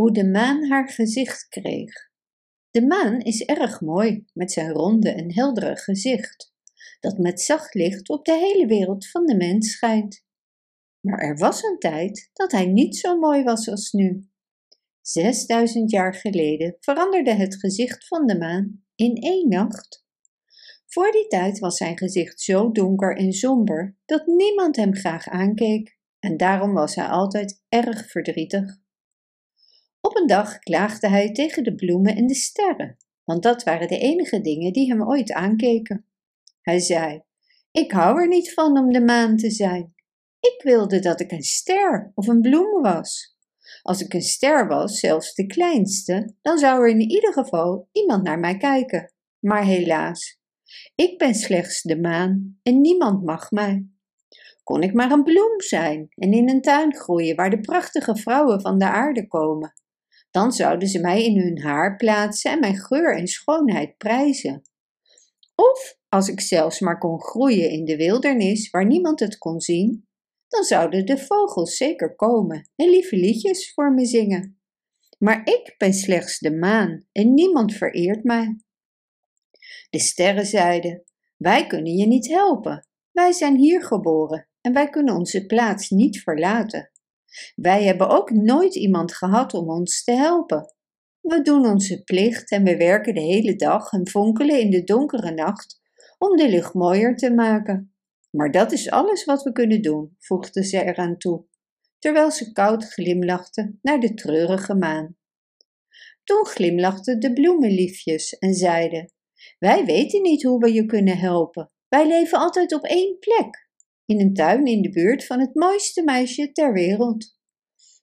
Hoe de maan haar gezicht kreeg. De maan is erg mooi met zijn ronde en heldere gezicht, dat met zacht licht op de hele wereld van de mens schijnt. Maar er was een tijd dat hij niet zo mooi was als nu. Zesduizend jaar geleden veranderde het gezicht van de maan in één nacht. Voor die tijd was zijn gezicht zo donker en somber dat niemand hem graag aankeek en daarom was hij altijd erg verdrietig. Op een dag klaagde hij tegen de bloemen en de sterren, want dat waren de enige dingen die hem ooit aankeken. Hij zei: Ik hou er niet van om de maan te zijn. Ik wilde dat ik een ster of een bloem was. Als ik een ster was, zelfs de kleinste, dan zou er in ieder geval iemand naar mij kijken. Maar helaas, ik ben slechts de maan en niemand mag mij. Kon ik maar een bloem zijn en in een tuin groeien waar de prachtige vrouwen van de aarde komen, dan zouden ze mij in hun haar plaatsen en mijn geur en schoonheid prijzen. Of als ik zelfs maar kon groeien in de wildernis waar niemand het kon zien, dan zouden de vogels zeker komen en lieve liedjes voor me zingen. Maar ik ben slechts de maan en niemand vereert mij. De sterren zeiden: Wij kunnen je niet helpen. Wij zijn hier geboren en wij kunnen onze plaats niet verlaten. Wij hebben ook nooit iemand gehad om ons te helpen. We doen onze plicht en we werken de hele dag en fonkelen in de donkere nacht om de lucht mooier te maken. Maar dat is alles wat we kunnen doen, voegde ze eraan toe, terwijl ze koud glimlachte naar de treurige maan. Toen glimlachten de bloemenliefjes en zeiden: Wij weten niet hoe we je kunnen helpen. Wij leven altijd op één plek in een tuin in de buurt van het mooiste meisje ter wereld.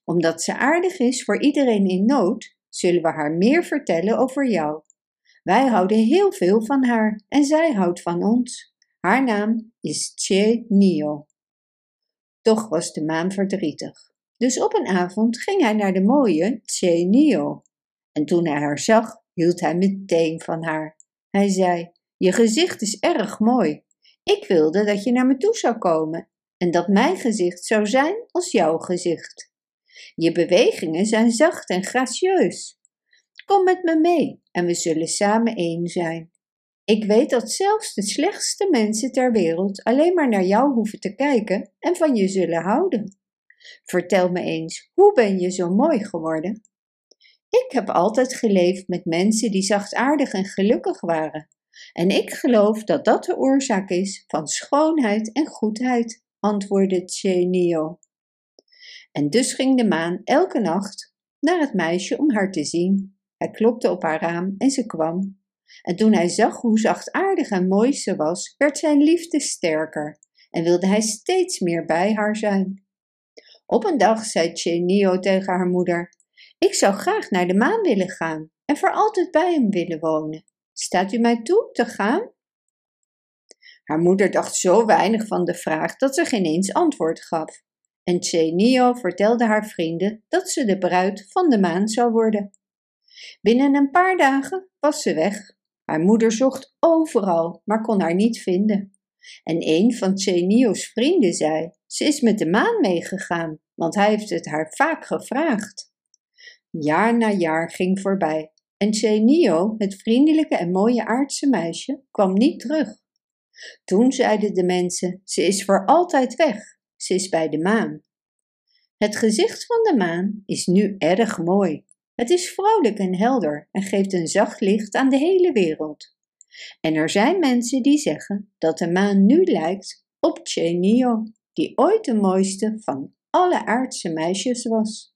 Omdat ze aardig is voor iedereen in nood, zullen we haar meer vertellen over jou. Wij houden heel veel van haar en zij houdt van ons. Haar naam is Che Nio. Toch was de maan verdrietig. Dus op een avond ging hij naar de mooie Che Nio. En toen hij haar zag, hield hij meteen van haar. Hij zei: Je gezicht is erg mooi. Ik wilde dat je naar me toe zou komen en dat mijn gezicht zou zijn als jouw gezicht. Je bewegingen zijn zacht en gracieus. Kom met me mee en we zullen samen één zijn. Ik weet dat zelfs de slechtste mensen ter wereld alleen maar naar jou hoeven te kijken en van je zullen houden. Vertel me eens, hoe ben je zo mooi geworden? Ik heb altijd geleefd met mensen die zachtaardig en gelukkig waren. En ik geloof dat dat de oorzaak is van schoonheid en goedheid, antwoordde Chenio. En dus ging de maan elke nacht naar het meisje om haar te zien. Hij klopte op haar raam en ze kwam. En toen hij zag hoe zachtaardig en mooi ze was, werd zijn liefde sterker en wilde hij steeds meer bij haar zijn. Op een dag zei Chenio tegen haar moeder: Ik zou graag naar de maan willen gaan en voor altijd bij hem willen wonen. Staat u mij toe te gaan? Haar moeder dacht zo weinig van de vraag dat ze geen eens antwoord gaf. En Chenio vertelde haar vrienden dat ze de bruid van de maan zou worden. Binnen een paar dagen was ze weg. Haar moeder zocht overal, maar kon haar niet vinden. En een van Chenio's vrienden zei: Ze is met de maan meegegaan, want hij heeft het haar vaak gevraagd. Jaar na jaar ging voorbij en Chenio, het vriendelijke en mooie aardse meisje, kwam niet terug. Toen zeiden de mensen: Ze is voor altijd weg, ze is bij de maan. Het gezicht van de maan is nu erg mooi. Het is vrolijk en helder en geeft een zacht licht aan de hele wereld. En er zijn mensen die zeggen dat de maan nu lijkt op Chenio, die ooit de mooiste van alle aardse meisjes was.